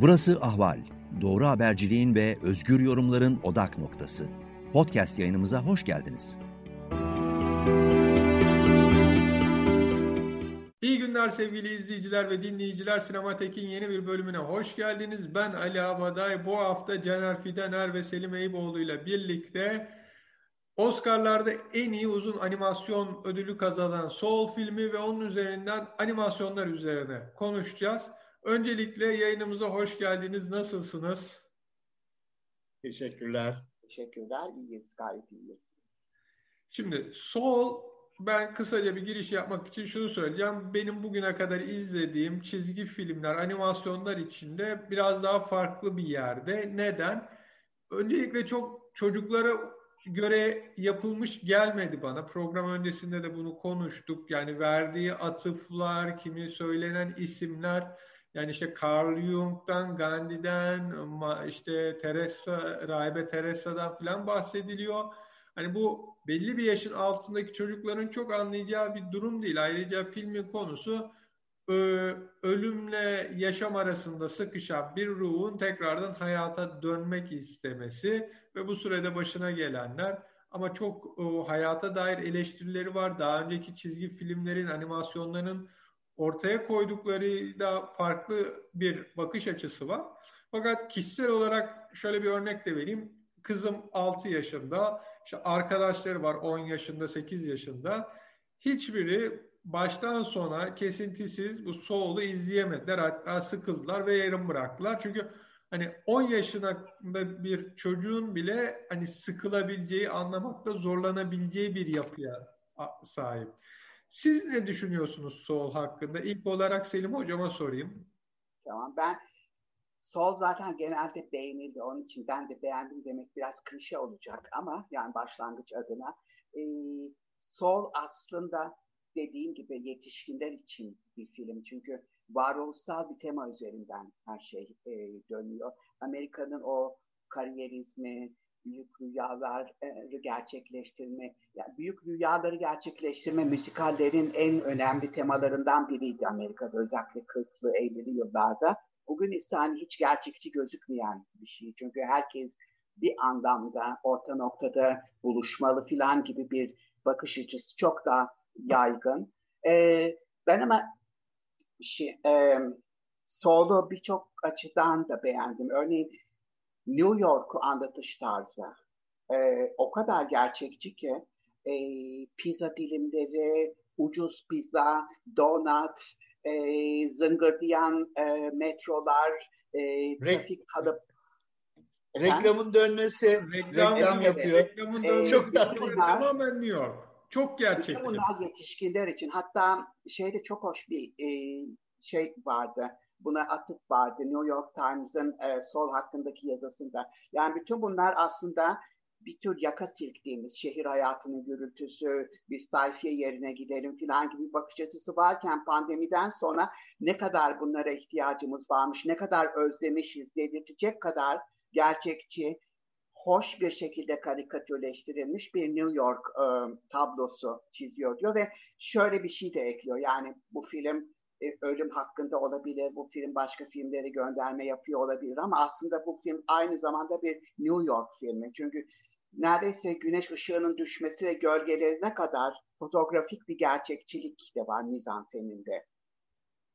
Burası Ahval. Doğru haberciliğin ve özgür yorumların odak noktası. Podcast yayınımıza hoş geldiniz. İyi günler sevgili izleyiciler ve dinleyiciler. Sinematek'in yeni bir bölümüne hoş geldiniz. Ben Ali Abaday. Bu hafta Caner Fidener ve Selim Eyüboğlu ile birlikte Oscar'larda en iyi uzun animasyon ödülü kazanan Soul filmi ve onun üzerinden animasyonlar üzerine konuşacağız. Öncelikle yayınımıza hoş geldiniz. Nasılsınız? Teşekkürler. Teşekkürler. İyiyiz. Gayet iyiyiz. Şimdi Soul ben kısaca bir giriş yapmak için şunu söyleyeceğim. Benim bugüne kadar izlediğim çizgi filmler, animasyonlar içinde biraz daha farklı bir yerde. Neden? Öncelikle çok çocuklara göre yapılmış gelmedi bana. Program öncesinde de bunu konuştuk. Yani verdiği atıflar, kimi söylenen isimler yani işte Carl Jung'dan, Gandhi'den, işte Teresa, Rahibe Teresa'dan falan bahsediliyor. Hani bu belli bir yaşın altındaki çocukların çok anlayacağı bir durum değil. Ayrıca filmin konusu ölümle yaşam arasında sıkışan bir ruhun tekrardan hayata dönmek istemesi ve bu sürede başına gelenler ama çok hayata dair eleştirileri var. Daha önceki çizgi filmlerin, animasyonların ortaya koydukları da farklı bir bakış açısı var. Fakat kişisel olarak şöyle bir örnek de vereyim. Kızım 6 yaşında, işte arkadaşları var 10 yaşında, 8 yaşında. Hiçbiri baştan sona kesintisiz bu Soul'u izleyemediler. Hatta sıkıldılar ve yarım bıraktılar. Çünkü hani 10 yaşında bir çocuğun bile hani sıkılabileceği, anlamakta zorlanabileceği bir yapıya sahip. Siz ne düşünüyorsunuz Sol hakkında? İlk olarak Selim Hocama sorayım. Tamam ben Sol zaten genelde beğenildi. Onun için ben de beğendim demek biraz klişe olacak ama yani başlangıç adına. Ee, Sol aslında dediğim gibi yetişkinler için bir film. Çünkü varoluşsal bir tema üzerinden her şey e, dönüyor. Amerika'nın o kariyerizmi, büyük rüyaları gerçekleştirme, yani büyük rüyaları gerçekleştirme müzikallerin en önemli temalarından biriydi Amerika'da özellikle 40'lı 50'li yıllarda. Bugün ise hani hiç gerçekçi gözükmeyen bir şey. Çünkü herkes bir anlamda orta noktada buluşmalı filan gibi bir bakış açısı çok daha yaygın. Ee, ben ama şey, e, solo birçok açıdan da beğendim. Örneğin New York'u anlatış tarzı e, o kadar gerçekçi ki e, pizza dilimleri, ucuz pizza, donut, e, zıngırdayan e, metrolar, e, trafik kalıp Reklamın dönmesi, reklam, reklam yapıyor. Reklamın dönmesi çok tatlı. Tamamen New York. Çok gerçekçi. Bunlar yetişkinler için. Hatta şeyde çok hoş bir e, şey vardı buna atıp vardı New York Times'ın e, sol hakkındaki yazısında. Yani bütün bunlar aslında bir tür yaka silktiğimiz şehir hayatının gürültüsü, bir sayfiye yerine gidelim falan gibi bakış açısı varken pandemiden sonra ne kadar bunlara ihtiyacımız varmış, ne kadar özlemişiz dedirtecek kadar gerçekçi, hoş bir şekilde karikatürleştirilmiş bir New York e, tablosu çiziyor diyor ve şöyle bir şey de ekliyor. Yani bu film ölüm hakkında olabilir, bu film başka filmleri gönderme yapıyor olabilir ama aslında bu film aynı zamanda bir New York filmi. Çünkü neredeyse güneş ışığının düşmesi ve gölgelerine kadar fotoğrafik bir gerçekçilik de var mizanseninde.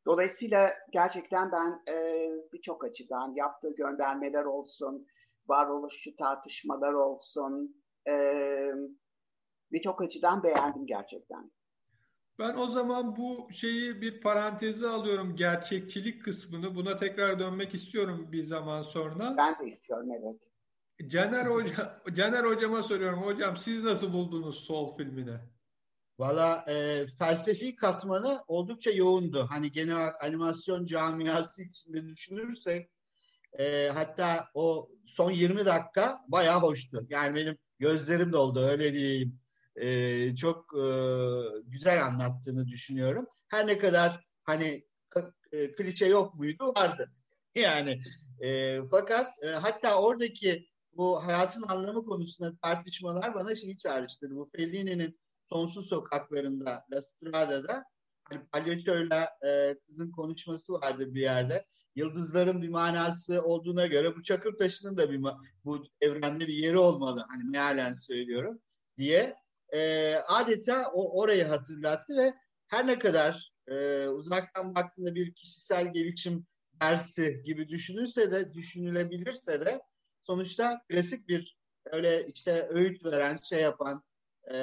Dolayısıyla gerçekten ben e, birçok açıdan yaptığı göndermeler olsun, varoluşçu tartışmalar olsun, e, birçok açıdan beğendim gerçekten. Ben o zaman bu şeyi bir paranteze alıyorum gerçekçilik kısmını. Buna tekrar dönmek istiyorum bir zaman sonra. Ben de istiyorum evet. Caner Hoca Caner hocama soruyorum. Hocam siz nasıl buldunuz Sol filmini? Valla e, felsefi katmanı oldukça yoğundu. Hani genel olarak animasyon camiası içinde düşünürsek e, hatta o son 20 dakika bayağı hoştu. Yani benim gözlerim doldu öyle diyeyim e, çok e, güzel anlattığını düşünüyorum. Her ne kadar hani e, klişe yok muydu vardı. Yani e, fakat e, hatta oradaki bu hayatın anlamı konusunda tartışmalar bana şeyi çağrıştırdı. Bu Fellini'nin Sonsuz Sokaklarında La Strada'da palyaçoyla e, kızın konuşması vardı bir yerde. Yıldızların bir manası olduğuna göre bu çakır taşının da bir bu evrende bir yeri olmalı. Hani mealen söylüyorum diye e, adeta o orayı hatırlattı ve her ne kadar e, uzaktan baktığında bir kişisel gelişim dersi gibi düşünülse de düşünülebilirse de sonuçta klasik bir öyle işte öğüt veren şey yapan e,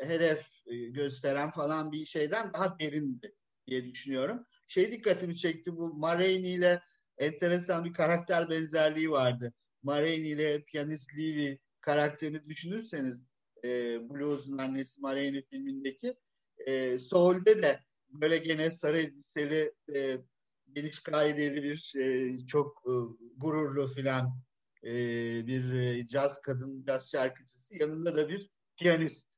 hedef gösteren falan bir şeyden daha derindi diye düşünüyorum. Şey dikkatimi çekti bu Marraine ile enteresan bir karakter benzerliği vardı. Marraine ile piyanist Levy karakterini düşünürseniz e, Blues'un annesi Marraine filmindeki e, Soul'de de böyle gene sarı elbiseli e, geniş kaideli bir e, çok e, gururlu filan e, bir e, caz kadın caz şarkıcısı yanında da bir piyanist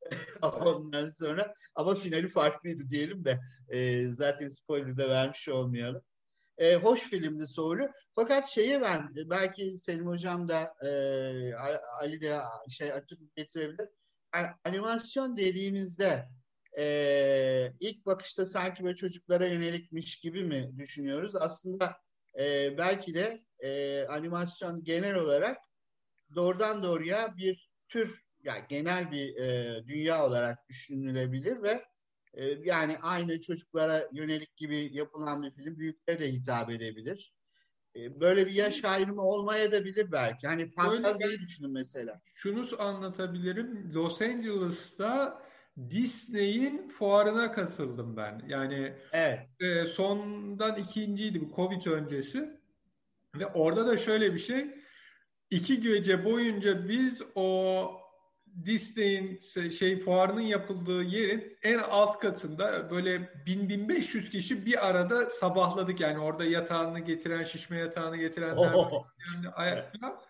ondan sonra ama finali farklıydı diyelim de e, zaten spoiler da vermiş olmayalım. E, hoş filmdi Soğulu. Fakat şeyi ben belki Selim Hocam da e, Ali de şey açık getirebilir. Yani animasyon dediğimizde e, ilk bakışta sanki böyle çocuklara yönelikmiş gibi mi düşünüyoruz? Aslında e, belki de e, animasyon genel olarak doğrudan doğruya bir tür yani genel bir e, dünya olarak düşünülebilir ve e, yani aynı çocuklara yönelik gibi yapılan bir film büyüklere de hitap edebilir. E, böyle bir yaş ayrımı olmaya da bilir belki. Hani fantaziyi düşünün mesela. Şunu anlatabilirim. Los Angeles'ta Disney'in fuarına katıldım ben. Yani evet. e, sondan ikinciydi bu Covid öncesi. Ve orada da şöyle bir şey. İki gece boyunca biz o Disney'in şey fuarının yapıldığı yerin en alt katında böyle 1000-1500 kişi bir arada sabahladık. Yani orada yatağını getiren, şişme yatağını getirenler oh. ayakta.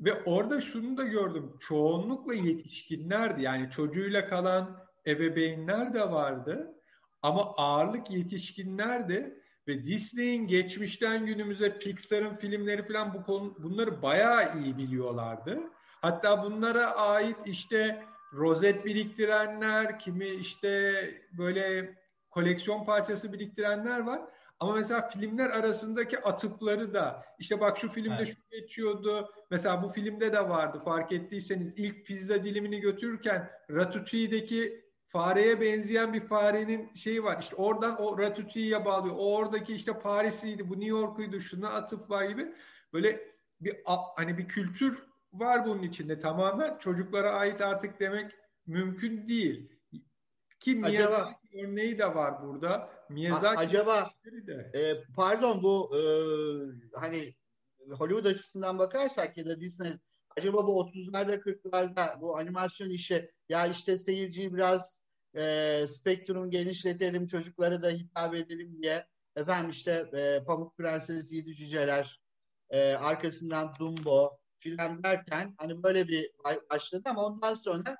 Ve orada şunu da gördüm. Çoğunlukla yetişkinlerdi. Yani çocuğuyla kalan ebeveynler de vardı. Ama ağırlık yetişkinlerdi. Ve Disney'in geçmişten günümüze Pixar'ın filmleri falan bu konu, bunları bayağı iyi biliyorlardı. Hatta bunlara ait işte rozet biriktirenler, kimi işte böyle koleksiyon parçası biriktirenler var. Ama mesela filmler arasındaki atıfları da işte bak şu filmde evet. şu geçiyordu. Mesela bu filmde de vardı fark ettiyseniz ilk pizza dilimini götürürken Ratatouille'deki fareye benzeyen bir farenin şeyi var. İşte oradan o Ratatouille'ye bağlıyor. O oradaki işte Paris'iydi, bu New York'uydu, şuna atıf var gibi. Böyle bir hani bir kültür var bunun içinde tamamen çocuklara ait artık demek mümkün değil. Ki Miyazaki acaba, örneği de var burada. Miyazaki acaba e, pardon bu e, hani Hollywood açısından bakarsak ya da Disney acaba bu 30'larda 40'larda bu animasyon işi ya işte seyirciyi biraz e, spektrum genişletelim çocuklara da hitap edelim diye efendim işte e, Pamuk Prenses Yedi Cüceler e, arkasından Dumbo filan derken hani böyle bir başladı ama ondan sonra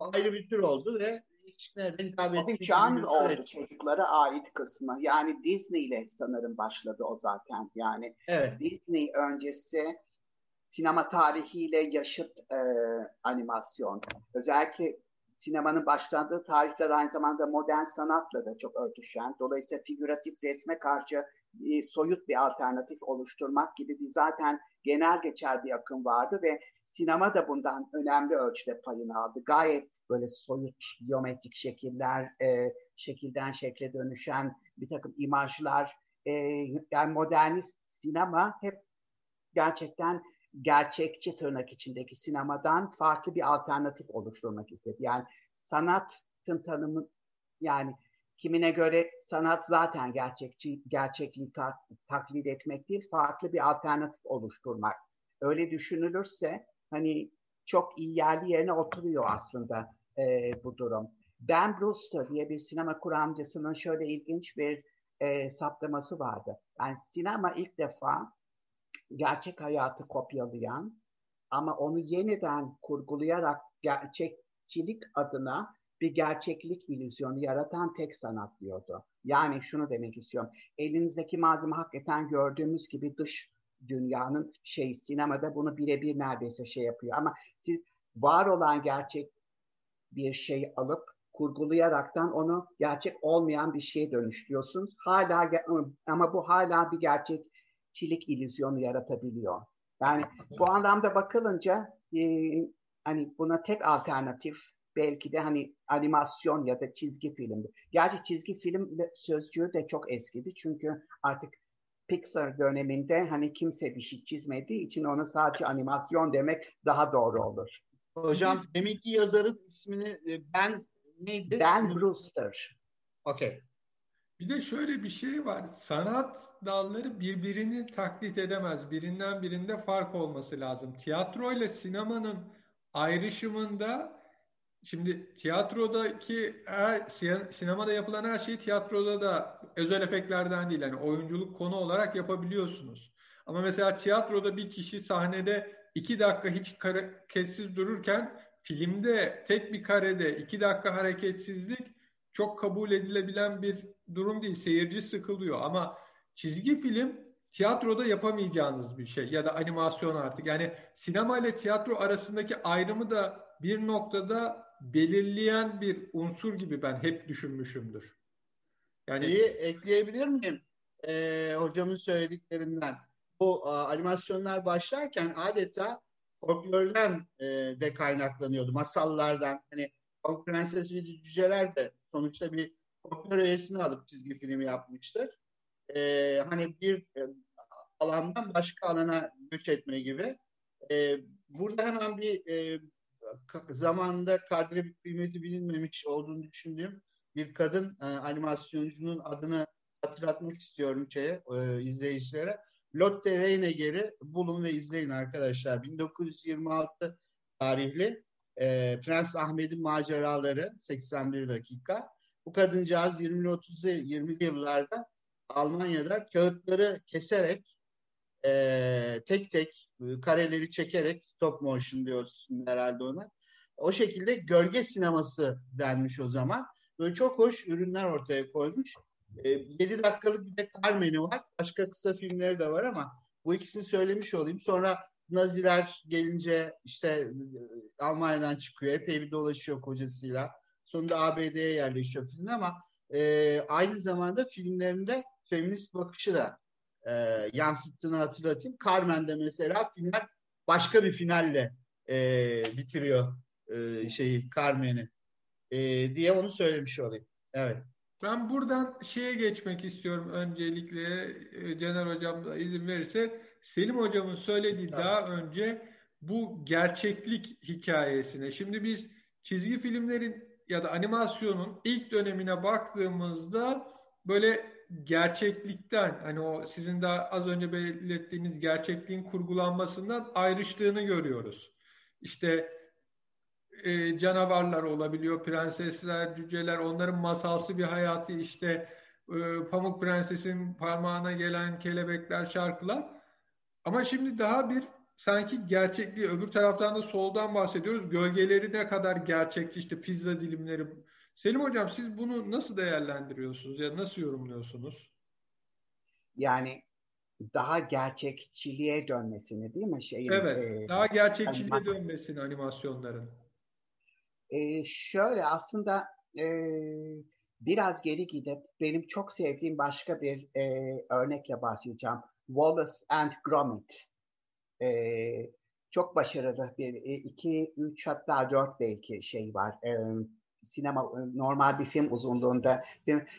ayrı bir tür oldu ve hiç nereden hitap ettiği can oldu çocuklara ait kısmı. Yani Disney ile sanırım başladı o zaten. Yani evet. Disney öncesi sinema tarihiyle yaşıt e, animasyon. Özellikle sinemanın başlandığı tarihler aynı zamanda modern sanatla da çok örtüşen. Dolayısıyla figüratif resme karşı e, soyut bir alternatif oluşturmak gibi bir zaten genel geçer bir akım vardı ve sinema da bundan önemli ölçüde payını aldı. Gayet böyle soyut, geometrik şekiller, e, şekilden şekle dönüşen bir takım imajlar. E, yani modernist sinema hep gerçekten gerçekçi tırnak içindeki sinemadan farklı bir alternatif oluşturmak istedi. Yani sanatın tanımı yani kimine göre sanat zaten gerçekçi gerçekliği ta, taklit etmek değil, farklı bir alternatif oluşturmak. Öyle düşünülürse hani çok iyi yerli yerine oturuyor aslında e, bu durum. Ben Brewster diye bir sinema kuramcısının şöyle ilginç bir e, saptaması vardı. Yani sinema ilk defa gerçek hayatı kopyalayan ama onu yeniden kurgulayarak gerçekçilik adına bir gerçeklik illüzyonu yaratan tek sanat diyordu. Yani şunu demek istiyorum. Elinizdeki malzeme hakikaten gördüğümüz gibi dış dünyanın şey sinemada bunu birebir neredeyse şey yapıyor. Ama siz var olan gerçek bir şey alıp kurgulayaraktan onu gerçek olmayan bir şeye dönüştürüyorsunuz. Hala ama bu hala bir gerçekçilik illüzyonu yaratabiliyor. Yani bu anlamda bakılınca e, hani buna tek alternatif belki de hani animasyon ya da çizgi film. Gerçi çizgi film sözcüğü de çok eskidi çünkü artık Pixar döneminde hani kimse bir şey çizmediği için ona sadece animasyon demek daha doğru olur. Hocam deminki yazarın ismini e, ben neydi? Ben Brewster. Okey. Bir de şöyle bir şey var. Sanat dalları birbirini taklit edemez. Birinden birinde fark olması lazım. Tiyatro ile sinemanın ayrışımında şimdi tiyatrodaki her sinemada yapılan her şeyi tiyatroda da özel efektlerden değil yani oyunculuk konu olarak yapabiliyorsunuz. Ama mesela tiyatroda bir kişi sahnede iki dakika hiç hareketsiz dururken filmde tek bir karede iki dakika hareketsizlik çok kabul edilebilen bir durum değil. Seyirci sıkılıyor ama çizgi film tiyatroda yapamayacağınız bir şey ya da animasyon artık. Yani sinema ile tiyatro arasındaki ayrımı da bir noktada belirleyen bir unsur gibi ben hep düşünmüşümdür. Yani İyi, ekleyebilir miyim? Ee, hocamın söylediklerinden. Bu a, animasyonlar başlarken adeta folklordan e, de kaynaklanıyordu. Masallardan. Hani Pamuk Prenses ve Cüceler de sonuçta bir folklor öğesini alıp çizgi filmi yapmıştır. E, hani bir e, alandan başka alana göç etme gibi. E, burada hemen bir e, zamanında kadri kıymeti bilinmemiş olduğunu düşündüğüm bir kadın e, animasyoncunun adını hatırlatmak istiyorum şeye, e, izleyicilere. Lotte Reineger'i bulun ve izleyin arkadaşlar. 1926 tarihli e, Prens Ahmet'in maceraları 81 dakika. Bu kadıncağız 20'li 30'lu 20'li yıllarda Almanya'da kağıtları keserek e, tek tek e, kareleri çekerek stop motion diyoruz herhalde ona. O şekilde gölge sineması denmiş o zaman. Böyle çok hoş ürünler ortaya koymuş. E, 7 dakikalık bir de Carmen'i var. Başka kısa filmleri de var ama bu ikisini söylemiş olayım. Sonra Naziler gelince işte e, Almanya'dan çıkıyor. Epey bir dolaşıyor kocasıyla. Sonunda ABD'ye yerleşiyor film ama e, aynı zamanda filmlerinde feminist bakışı da e, yansıttığını hatırlatayım. Carmen'de mesela final başka bir finalle e, bitiriyor e, şeyi Carmen'i e, diye onu söylemiş olayım. Evet. Ben buradan şeye geçmek istiyorum öncelikle e, Caner Hocam da izin verirse. Selim Hocam'ın söylediği tamam. daha önce bu gerçeklik hikayesine. Şimdi biz çizgi filmlerin ya da animasyonun ilk dönemine baktığımızda böyle gerçeklikten hani o sizin de az önce belirttiğiniz gerçekliğin kurgulanmasından ayrıştığını görüyoruz. İşte e, canavarlar olabiliyor, prensesler, cüceler, onların masalsı bir hayatı işte e, Pamuk Prenses'in parmağına gelen kelebekler, şarkılar. Ama şimdi daha bir sanki gerçekliği öbür taraftan da soldan bahsediyoruz. Gölgeleri ne kadar gerçekçi işte pizza dilimleri. Selim Hocam siz bunu nasıl değerlendiriyorsunuz ya nasıl yorumluyorsunuz? Yani daha gerçekçiliğe dönmesini değil mi? Şeyin, evet, e, daha gerçekçiliğe anima- dönmesini animasyonların. E, şöyle aslında e, biraz geri gidip benim çok sevdiğim başka bir e, örnekle başlayacağım. Wallace and Gromit. E, çok başarılı bir e, iki, üç hatta dört belki şey var. E, sinema normal bir film uzunluğunda.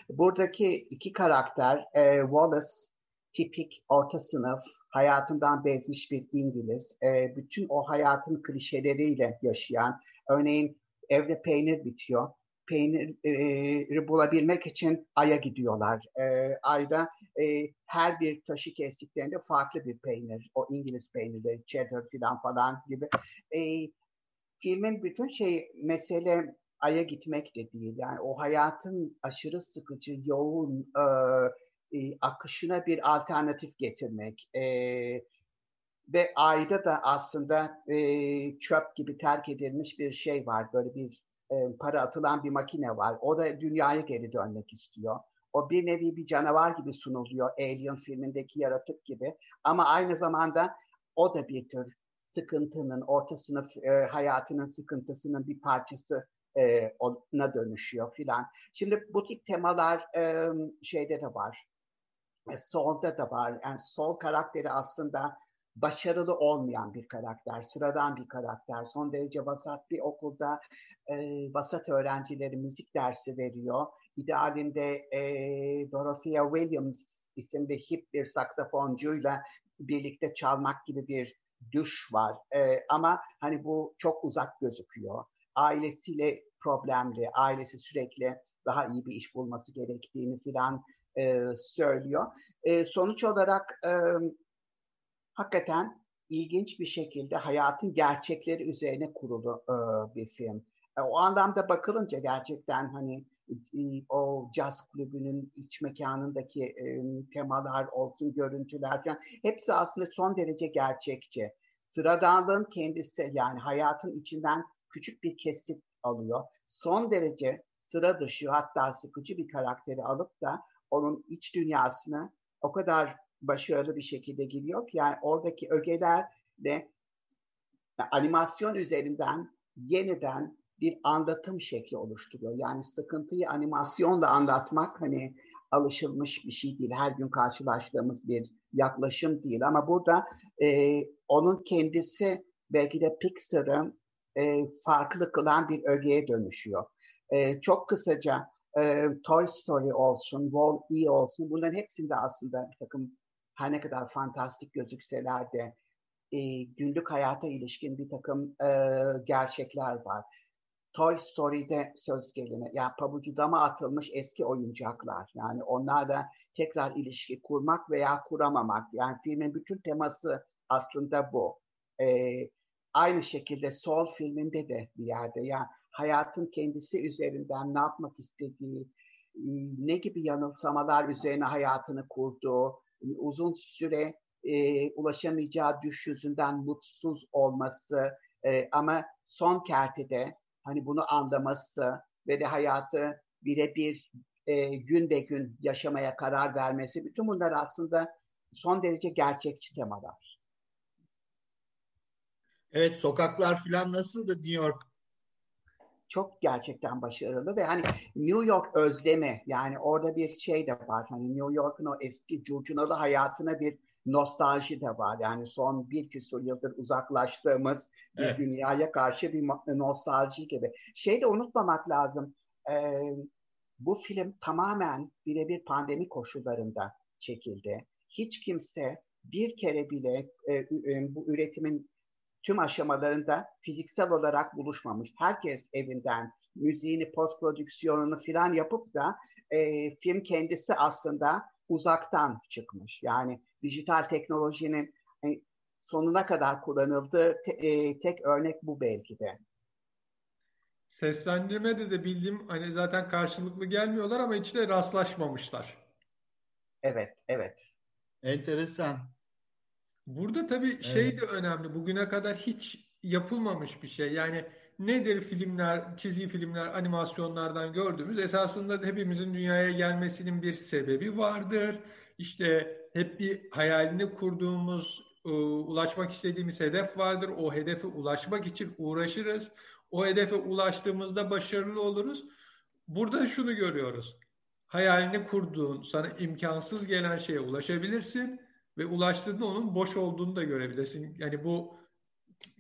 Buradaki iki karakter e, Wallace tipik orta sınıf, hayatından bezmiş bir İngiliz. E, bütün o hayatın klişeleriyle yaşayan, örneğin evde peynir bitiyor. Peyniri bulabilmek için Ay'a gidiyorlar. E, Ay'da e, her bir taşı kestiklerinde farklı bir peynir. O İngiliz peynirleri, cheddar falan falan gibi. E, filmin bütün şey mesele Ay'a gitmek de değil. Yani o hayatın aşırı sıkıcı, yoğun e, e, akışına bir alternatif getirmek. E, ve ayda da aslında e, çöp gibi terk edilmiş bir şey var. Böyle bir para atılan bir makine var. O da dünyaya geri dönmek istiyor. O bir nevi bir canavar gibi sunuluyor Alien filmindeki yaratık gibi. Ama aynı zamanda o da bir tür sıkıntının, orta sınıf e, hayatının sıkıntısının bir parçası e, ona dönüşüyor filan. Şimdi bu tip temalar e, şeyde de var. E, Soul'da da var. Yani Soul karakteri aslında başarılı olmayan bir karakter, sıradan bir karakter. Son derece vasat bir okulda e, vasat öğrencileri müzik dersi veriyor. İdealinde e, Dorothea Williams isimli hip bir saksafoncuyla birlikte çalmak gibi bir düş var. E, ama hani bu çok uzak gözüküyor. Ailesiyle problemli, ailesi sürekli daha iyi bir iş bulması gerektiğini filan e, söylüyor. E, sonuç olarak e, hakikaten ilginç bir şekilde hayatın gerçekleri üzerine kurulu e, bir film. E, o anlamda bakılınca gerçekten hani e, o caz kulübünün iç mekanındaki e, temalar olsun, görüntüler falan hepsi aslında son derece gerçekçi. Sıradanlığın kendisi yani hayatın içinden küçük bir kesit alıyor. Son derece sıra dışı hatta sıkıcı bir karakteri alıp da onun iç dünyasını o kadar başarılı bir şekilde giriyor yani oradaki ögeler de animasyon üzerinden yeniden bir anlatım şekli oluşturuyor. Yani sıkıntıyı animasyonla anlatmak hani alışılmış bir şey değil. Her gün karşılaştığımız bir yaklaşım değil. Ama burada e, onun kendisi belki de Pixar'ın e, farklı kılan bir ögeye dönüşüyor. E, çok kısaca e, Toy Story olsun, Wall-E olsun bunların hepsinde aslında bir takım her ne kadar fantastik gözükseler de e, günlük hayata ilişkin bir takım e, gerçekler var. Toy Story'de söz gelimi, yani pabucudama atılmış eski oyuncaklar. Yani onlarla tekrar ilişki kurmak veya kuramamak. Yani filmin bütün teması aslında bu. Ee, aynı şekilde Soul filminde de bir yerde. Yani hayatın kendisi üzerinden ne yapmak istediği, ne gibi yanılsamalar üzerine hayatını kurduğu, uzun süre e, ulaşamayacağı düş yüzünden mutsuz olması e, ama son kertede hani bunu anlaması ve de hayatı birebir e, gün be gün yaşamaya karar vermesi bütün bunlar aslında son derece gerçekçi temalar. Evet sokaklar falan nasıldı New York? Çok gerçekten başarılı ve hani New York özlemi yani orada bir şey de var. Hani New York'un o eski curcunalı hayatına bir nostalji de var. Yani son bir küsur yıldır uzaklaştığımız bir evet. dünyaya karşı bir nostalji gibi. Şey de unutmamak lazım. E, bu film tamamen birebir pandemi koşullarında çekildi. Hiç kimse bir kere bile e, e, bu üretimin tüm aşamalarında fiziksel olarak buluşmamış. Herkes evinden müziğini, post prodüksiyonunu filan yapıp da e, film kendisi aslında uzaktan çıkmış. Yani dijital teknolojinin e, sonuna kadar kullanıldığı te, e, tek örnek bu belki de. Seslendirmede de bildiğim hani zaten karşılıklı gelmiyorlar ama içine rastlaşmamışlar. Evet, evet. Enteresan. Burada tabii evet. şey de önemli. Bugüne kadar hiç yapılmamış bir şey. Yani nedir filmler, çizgi filmler, animasyonlardan gördüğümüz esasında hepimizin dünyaya gelmesinin bir sebebi vardır. İşte hep bir hayalini kurduğumuz, e, ulaşmak istediğimiz hedef vardır. O hedefe ulaşmak için uğraşırız. O hedefe ulaştığımızda başarılı oluruz. Burada şunu görüyoruz. Hayalini kurduğun, sana imkansız gelen şeye ulaşabilirsin ve ulaştığında onun boş olduğunu da görebilirsin. Yani bu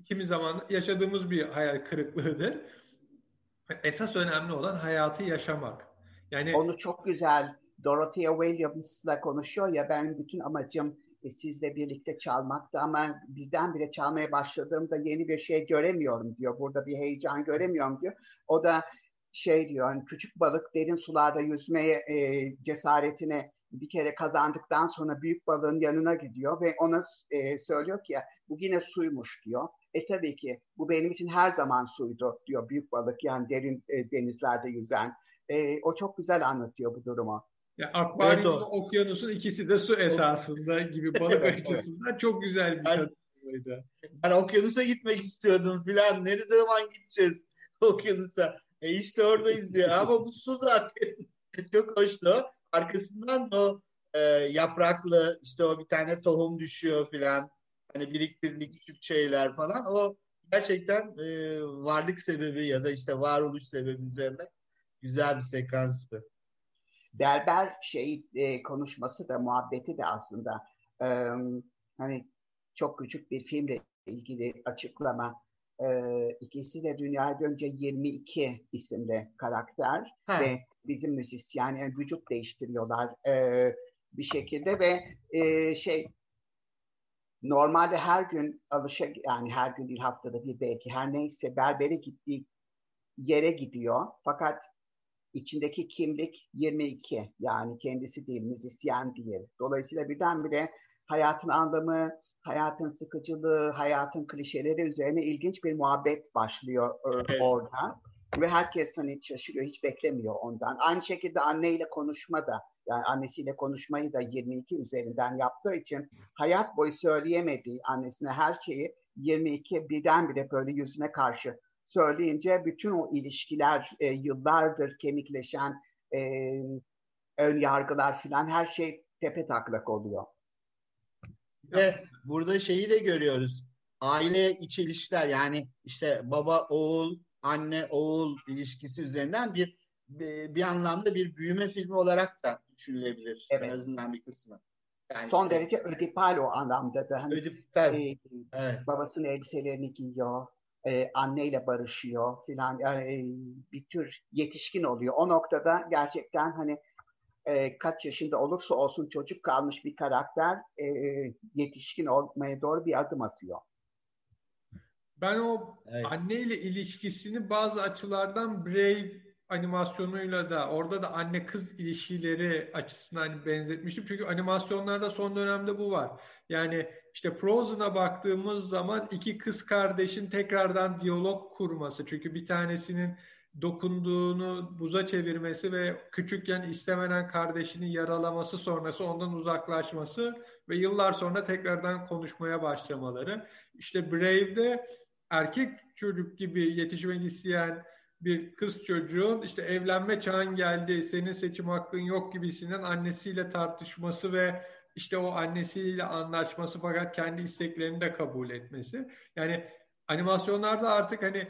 kimi zaman yaşadığımız bir hayal kırıklığıdır. Esas önemli olan hayatı yaşamak. Yani onu çok güzel Dorothea Williams'la konuşuyor ya ben bütün amacım e, sizle birlikte çalmaktı ama birdenbire çalmaya başladığımda yeni bir şey göremiyorum diyor. Burada bir heyecan göremiyorum diyor. O da şey diyor hani küçük balık derin sularda yüzmeye e, cesaretine bir kere kazandıktan sonra büyük balığın yanına gidiyor ve ona e, söylüyor ki ya bu yine suymuş diyor. E tabii ki bu benim için her zaman suydu diyor büyük balık yani derin e, denizlerde yüzen. E, o çok güzel anlatıyor bu durumu. Ya akvaryumla evet, okyanusun ikisi de su esasında gibi balık evet, açısından evet. çok güzel bir tanımıydı. Ben okyanusa gitmek istiyordum filan. Ne zaman gideceğiz okyanusa? E işte oradayız diyor. Ama bu su zaten çok hoştu. Arkasından o e, yapraklı işte o bir tane tohum düşüyor filan. Hani biriktirdiği küçük şeyler falan. O gerçekten e, varlık sebebi ya da işte varoluş sebebi üzerine güzel bir sekanstı. Berber şey e, konuşması da muhabbeti de aslında e, hani çok küçük bir filmle ilgili açıklama. E, ikisi de dünya önce 22 isimli karakter ha. ve bizim müzisyen yani vücut değiştiriyorlar e, bir şekilde ve e, şey normalde her gün alışa yani her gün bir haftada bir belki her neyse berbere gittiği yere gidiyor. Fakat içindeki kimlik 22 yani kendisi değil müzisyen değil. Dolayısıyla birdenbire hayatın anlamı, hayatın sıkıcılığı, hayatın klişeleri üzerine ilginç bir muhabbet başlıyor e, evet. orada. Ve herkes hani şaşırıyor, hiç beklemiyor ondan. Aynı şekilde anneyle konuşma da, yani annesiyle konuşmayı da 22 üzerinden yaptığı için hayat boyu söyleyemediği annesine her şeyi 22 birdenbire böyle yüzüne karşı söyleyince bütün o ilişkiler e, yıllardır kemikleşen e, ön yargılar filan her şey tepe taklak oluyor. Ve burada şeyi de görüyoruz. Aile içi ilişkiler yani işte baba oğul, anne oğul ilişkisi üzerinden bir bir anlamda bir büyüme filmi olarak da düşünülebilir. Evet. En azından bir kısmı. Yani Son işte, derece ödipal o anlamda da. Hani, ödipal. E, evet. Babasının elbiselerini giyiyor e, anneyle barışıyor filan e, bir tür yetişkin oluyor. O noktada gerçekten hani e, kaç yaşında olursa olsun çocuk kalmış bir karakter e, yetişkin olmaya doğru bir adım atıyor. Ben o evet. anneyle ilişkisini bazı açılardan Brave animasyonuyla da orada da anne kız ilişkileri açısından hani benzetmiştim. Çünkü animasyonlarda son dönemde bu var. Yani işte Frozen'a baktığımız zaman iki kız kardeşin tekrardan diyalog kurması. Çünkü bir tanesinin dokunduğunu buza çevirmesi ve küçükken istemenen kardeşini yaralaması sonrası ondan uzaklaşması ve yıllar sonra tekrardan konuşmaya başlamaları. İşte Brave'de erkek çocuk gibi yetişmek isteyen bir kız çocuğun işte evlenme çağın geldi, senin seçim hakkın yok gibisinden annesiyle tartışması ve işte o annesiyle anlaşması fakat kendi isteklerini de kabul etmesi. Yani animasyonlarda artık hani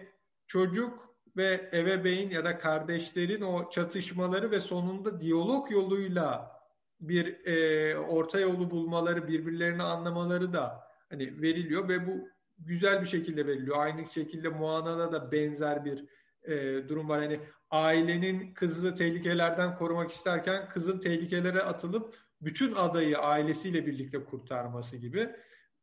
çocuk ve ebeveyn ya da kardeşlerin o çatışmaları ve sonunda diyalog yoluyla bir e, orta yolu bulmaları, birbirlerini anlamaları da hani veriliyor ve bu güzel bir şekilde veriliyor. Aynı şekilde Moana'da da benzer bir e, durum var. Hani ailenin kızı tehlikelerden korumak isterken kızın tehlikelere atılıp bütün adayı ailesiyle birlikte kurtarması gibi.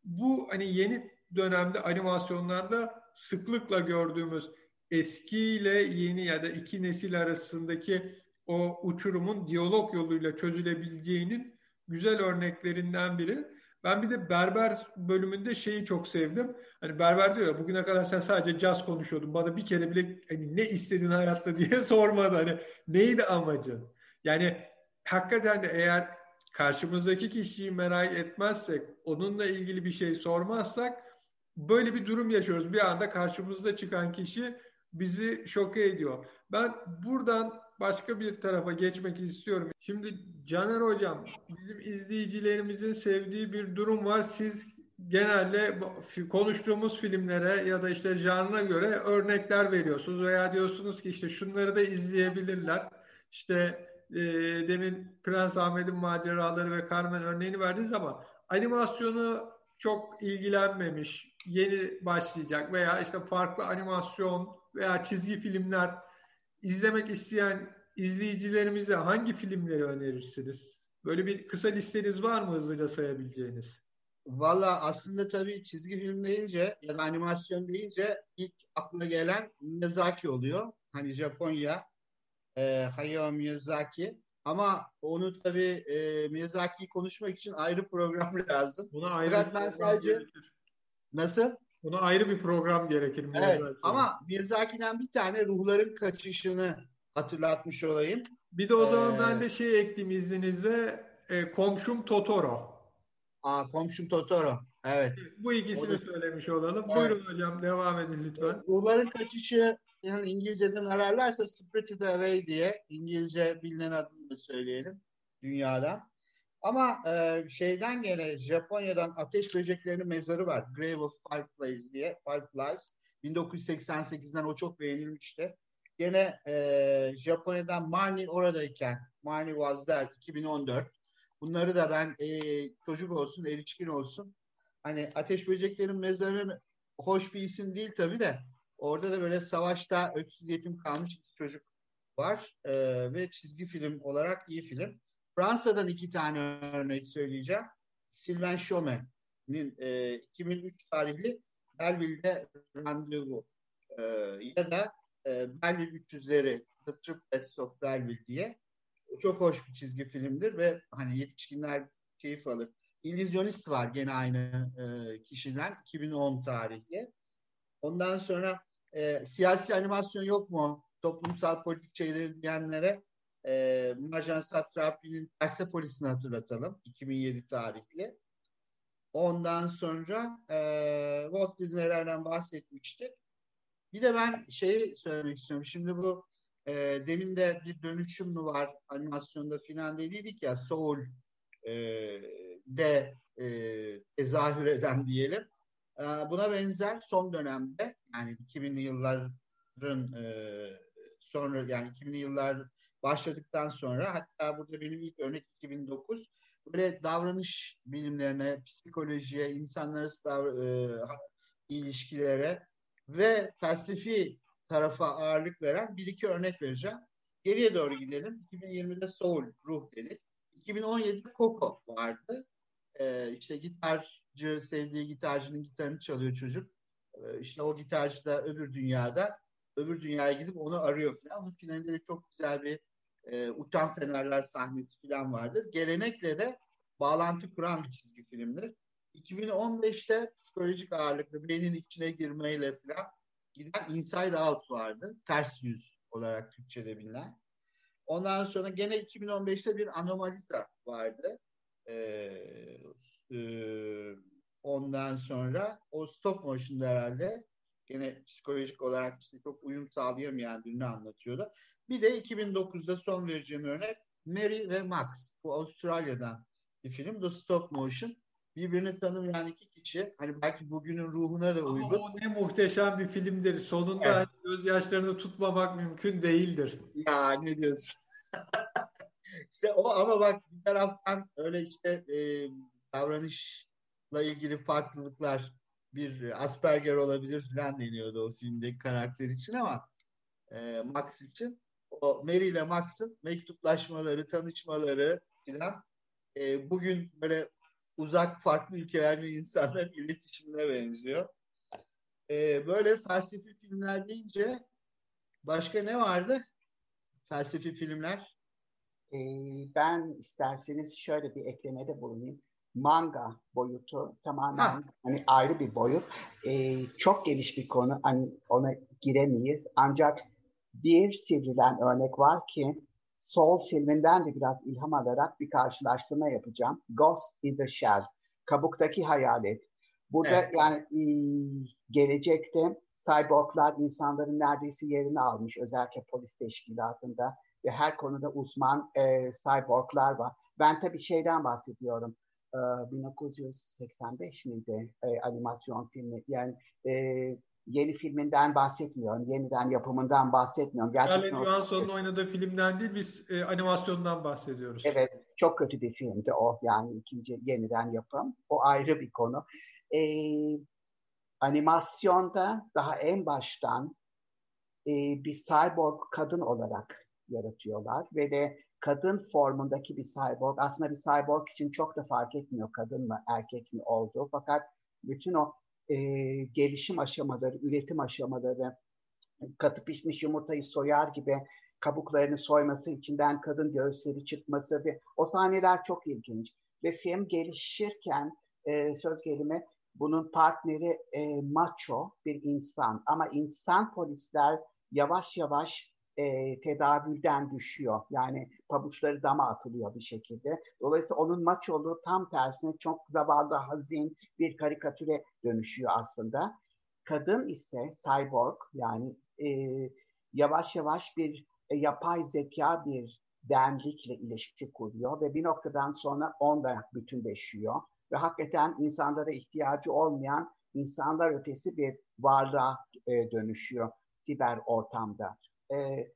Bu hani yeni dönemde animasyonlarda sıklıkla gördüğümüz eskiyle yeni ya da iki nesil arasındaki o uçurumun diyalog yoluyla çözülebileceğinin güzel örneklerinden biri. Ben bir de berber bölümünde şeyi çok sevdim. Hani berber diyor ya bugüne kadar sen sadece caz konuşuyordun. Bana bir kere bile hani ne istedin hayatta diye sormadı. Hani neydi amacın? Yani hakikaten de eğer karşımızdaki kişiyi merak etmezsek, onunla ilgili bir şey sormazsak böyle bir durum yaşıyoruz. Bir anda karşımızda çıkan kişi bizi şoke ediyor. Ben buradan başka bir tarafa geçmek istiyorum. Şimdi Caner Hocam, bizim izleyicilerimizin sevdiği bir durum var. Siz genelde konuştuğumuz filmlere ya da işte janra göre örnekler veriyorsunuz veya diyorsunuz ki işte şunları da izleyebilirler. İşte e, demin Prens Ahmet'in maceraları ve Carmen örneğini verdiniz ama animasyonu çok ilgilenmemiş, yeni başlayacak veya işte farklı animasyon veya çizgi filmler izlemek isteyen izleyicilerimize hangi filmleri önerirsiniz? Böyle bir kısa listeniz var mı hızlıca sayabileceğiniz? Valla aslında tabii çizgi film deyince ya da animasyon deyince ilk akla gelen Miyazaki oluyor. Hani Japonya, e, Hayao Miyazaki. Ama onu tabii e, Miyazaki'yi konuşmak için ayrı program lazım. Buna ayrı Fakat ben sadece gerekir. nasıl? Buna ayrı bir program gerekir Miyazaki. Evet, ama Miyazaki'den bir tane ruhların kaçışını hatırlatmış olayım. Bir de o zaman ee, ben de şey ekleyeyim izninizle. E, komşum Totoro. Aa, komşum Totoro. Evet. Bu ikisini da, söylemiş olalım. Evet. Buyurun hocam devam edin lütfen. Ruhların kaçışı yani İngilizceden ararlarsa Spirited Away diye İngilizce bilinen adını da söyleyelim dünyada. Ama e, şeyden gene Japonya'dan ateş böceklerinin mezarı var. Grave of Fireflies diye. Fireflies. 1988'den o çok beğenilmişti. Gene e, Japonya'dan Marnie oradayken Marnie Was There 2014. Bunları da ben e, çocuk olsun, erişkin olsun. Hani Ateş Böceklerin Mezarı hoş bir isim değil tabii de orada da böyle savaşta öksüz yetim kalmış iki çocuk var e, ve çizgi film olarak iyi film. Fransa'dan iki tane örnek söyleyeceğim. Sylvain Chomet'in e, 2003 tarihli Belleville'de randevu e, ya da e, Belleville 300'leri The Triplets of Belleville diye çok hoş bir çizgi filmdir ve hani yetişkinler keyif alır. İllüzyonist var gene aynı e, kişiden 2010 tarihli. Ondan sonra e, siyasi animasyon yok mu? Toplumsal politik şeyleri diyenlere e, Marjan Satrapi'nin Persepolis'ini hatırlatalım. 2007 tarihli. Ondan sonra e, Walt Disney'lerden bahsetmiştik. Bir de ben şeyi söylemek istiyorum. Şimdi bu e, demin de bir dönüşüm mü var animasyonda filan dediydik ya Soul e, de e, tezahür eden diyelim. E, buna benzer son dönemde yani 2000'li yılların e, sonra yani 2000'li yıllar başladıktan sonra hatta burada benim ilk örnek 2009 böyle davranış bilimlerine, psikolojiye, insanlar e, ilişkilere ve felsefi tarafa ağırlık veren bir iki örnek vereceğim. Geriye doğru gidelim. 2020'de Soul, Ruh dedik. 2017'de Coco vardı. Ee, işte gitarcı, sevdiği gitarcının gitarını çalıyor çocuk. Ee, işte o gitarcı da öbür dünyada, öbür dünyaya gidip onu arıyor falan. Onun finalinde çok güzel bir e, uçan fenerler sahnesi falan vardır. Gelenekle de bağlantı kuran bir çizgi filmdir. 2015'te psikolojik ağırlıklı beynin içine girmeyle falan giden Inside Out vardı. Ters yüz olarak Türkçe'de bilinen. Ondan sonra gene 2015'te bir Anomalisa vardı. Ee, e, ondan sonra o stop motion'da herhalde gene psikolojik olarak işte çok uyum sağlayamayan birini anlatıyordu. Bir de 2009'da son vereceğim örnek Mary ve Max. Bu Avustralya'dan bir film. The Stop Motion. Birbirini tanımayan iki kişi. Hani belki bugünün ruhuna da uygun. Ama o ne muhteşem bir filmdir. Sonunda evet. gözyaşlarını tutmamak mümkün değildir. Ya ne diyorsun? İşte o ama bak bir taraftan öyle işte e, davranışla ilgili farklılıklar bir Asperger olabilir falan deniyordu o filmdeki karakter için ama e, Max için o Mary ile Max'ın mektuplaşmaları, tanışmaları filan e, bugün böyle uzak farklı ülkelerde insanların iletişimine benziyor. E, böyle felsefi filmler deyince başka ne vardı? Felsefi filmler. E, ben isterseniz şöyle bir eklemede bulunayım. Manga boyutu tamamen ha. hani ayrı bir boyut. E, çok geniş bir konu. Hani ona giremeyiz. Ancak bir sivrilen örnek var ki Soul filminden de biraz ilham alarak bir karşılaştırma yapacağım. Ghost in the Shell, kabuktaki hayalet. Burada evet. yani e, gelecekte cyborglar insanların neredeyse yerini almış özellikle polis teşkilatında ve her konuda uzman e, cyborglar var. Ben tabii şeyden bahsediyorum. E, 1985 miydi e, animasyon filmi? Yani e, yeni filminden bahsetmiyorum. Yeniden yapımından bahsetmiyorum. Gerçekten Scarlett Johansson'un oynadığı filmden değil, biz e, animasyondan bahsediyoruz. Evet, çok kötü bir filmdi o. Yani ikinci yeniden yapım. O ayrı bir konu. E, animasyonda daha en baştan e, bir cyborg kadın olarak yaratıyorlar ve de kadın formundaki bir cyborg. Aslında bir cyborg için çok da fark etmiyor kadın mı erkek mi olduğu. Fakat bütün o e, gelişim aşamaları, üretim aşamaları, katı pişmiş yumurtayı soyar gibi kabuklarını soyması, içinden kadın göğüsleri çıkması ve o sahneler çok ilginç. Ve film gelişirken e, söz gelimi bunun partneri e, macho bir insan. Ama insan polisler yavaş yavaş e, tedavülden düşüyor. Yani pabuçları dama atılıyor bir şekilde. Dolayısıyla onun maçolu tam tersine çok zavallı, hazin bir karikatüre dönüşüyor aslında. Kadın ise cyborg yani e, yavaş yavaş bir e, yapay zeka bir benlikle ilişki kuruyor ve bir noktadan sonra onda bütünleşiyor ve hakikaten insanlara ihtiyacı olmayan insanlar ötesi bir varlığa e, dönüşüyor siber ortamda. E,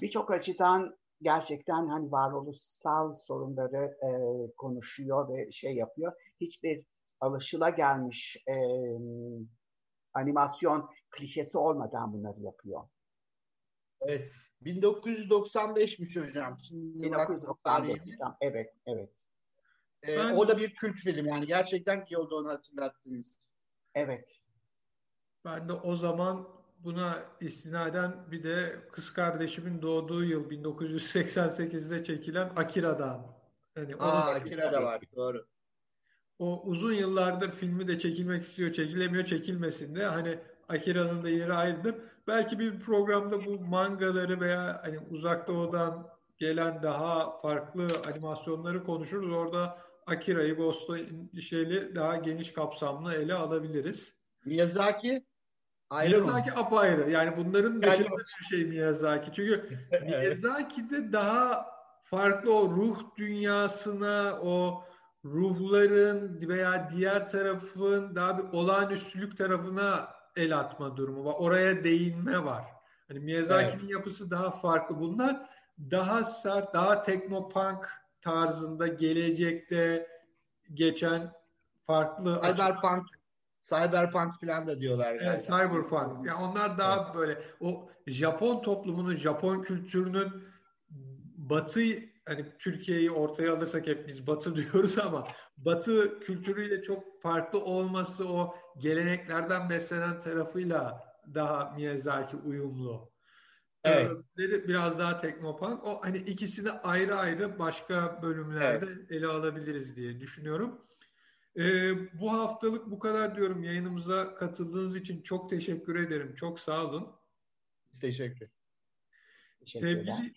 Birçok açıdan gerçekten hani varoluşsal sorunları e, konuşuyor ve şey yapıyor. Hiçbir alışıla gelmiş e, animasyon klişesi olmadan bunları yapıyor. Evet. 1995'miş hocam. Şimdi 1995. Evet, evet. Ee, ben, o da bir kült film yani. Gerçekten iyi oldu onu hatırlattınız. Evet. Ben de o zaman buna istinaden bir de kız kardeşimin doğduğu yıl 1988'de çekilen Akira'dan. Yani Aa, Akira'da var doğru. O uzun yıllardır filmi de çekilmek istiyor, çekilemiyor, çekilmesin de hani Akira'nın da yeri ayrıdır. Belki bir programda bu mangaları veya hani uzak doğudan gelen daha farklı animasyonları konuşuruz. Orada Akira'yı, Ghost'u şeyli daha geniş kapsamlı ele alabiliriz. Miyazaki Ayrı Miyazaki mı? apayrı. Yani bunların dışında yani... bir şey Miyazaki. Çünkü Miyazaki'de daha farklı o ruh dünyasına, o ruhların veya diğer tarafın daha bir olağanüstülük tarafına el atma durumu var. Oraya değinme var. Hani Miyazaki'nin evet. yapısı daha farklı. Bunlar daha sert, daha teknopunk tarzında gelecekte geçen farklı Cyberpunk Cyberpunk falan da diyorlar. Yani. Evet, Cyberpunk. Yani onlar daha evet. böyle o Japon toplumunun, Japon kültürünün batı hani Türkiye'yi ortaya alırsak hep biz batı diyoruz ama batı kültürüyle çok farklı olması o geleneklerden beslenen tarafıyla daha Miyazaki uyumlu. Evet. Biraz daha teknopunk. O hani ikisini ayrı ayrı başka bölümlerde evet. ele alabiliriz diye düşünüyorum. Ee, bu haftalık bu kadar diyorum. Yayınımıza katıldığınız için çok teşekkür ederim. Çok sağ olun. Teşekkür. Sevgili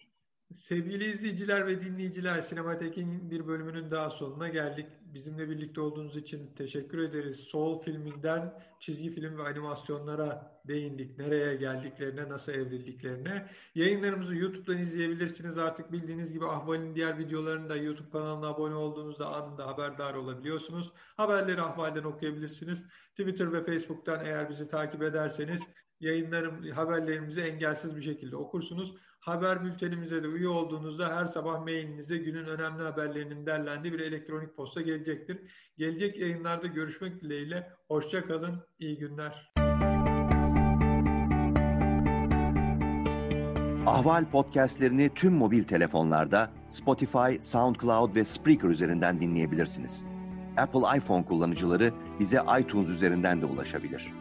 Sevgili izleyiciler ve dinleyiciler, Sinematek'in bir bölümünün daha sonuna geldik. Bizimle birlikte olduğunuz için teşekkür ederiz. Soul filminden çizgi film ve animasyonlara değindik. Nereye geldiklerine, nasıl evrildiklerine. Yayınlarımızı YouTube'dan izleyebilirsiniz. Artık bildiğiniz gibi Ahval'in diğer videolarını da YouTube kanalına abone olduğunuzda anında haberdar olabiliyorsunuz. Haberleri Ahval'den okuyabilirsiniz. Twitter ve Facebook'tan eğer bizi takip ederseniz yayınlarım, haberlerimizi engelsiz bir şekilde okursunuz. Haber bültenimize de üye olduğunuzda her sabah mailinize günün önemli haberlerinin derlendiği bir elektronik posta gelecektir. Gelecek yayınlarda görüşmek dileğiyle. Hoşça kalın, iyi günler. Ahval podcastlerini tüm mobil telefonlarda Spotify, SoundCloud ve Spreaker üzerinden dinleyebilirsiniz. Apple iPhone kullanıcıları bize iTunes üzerinden de ulaşabilir.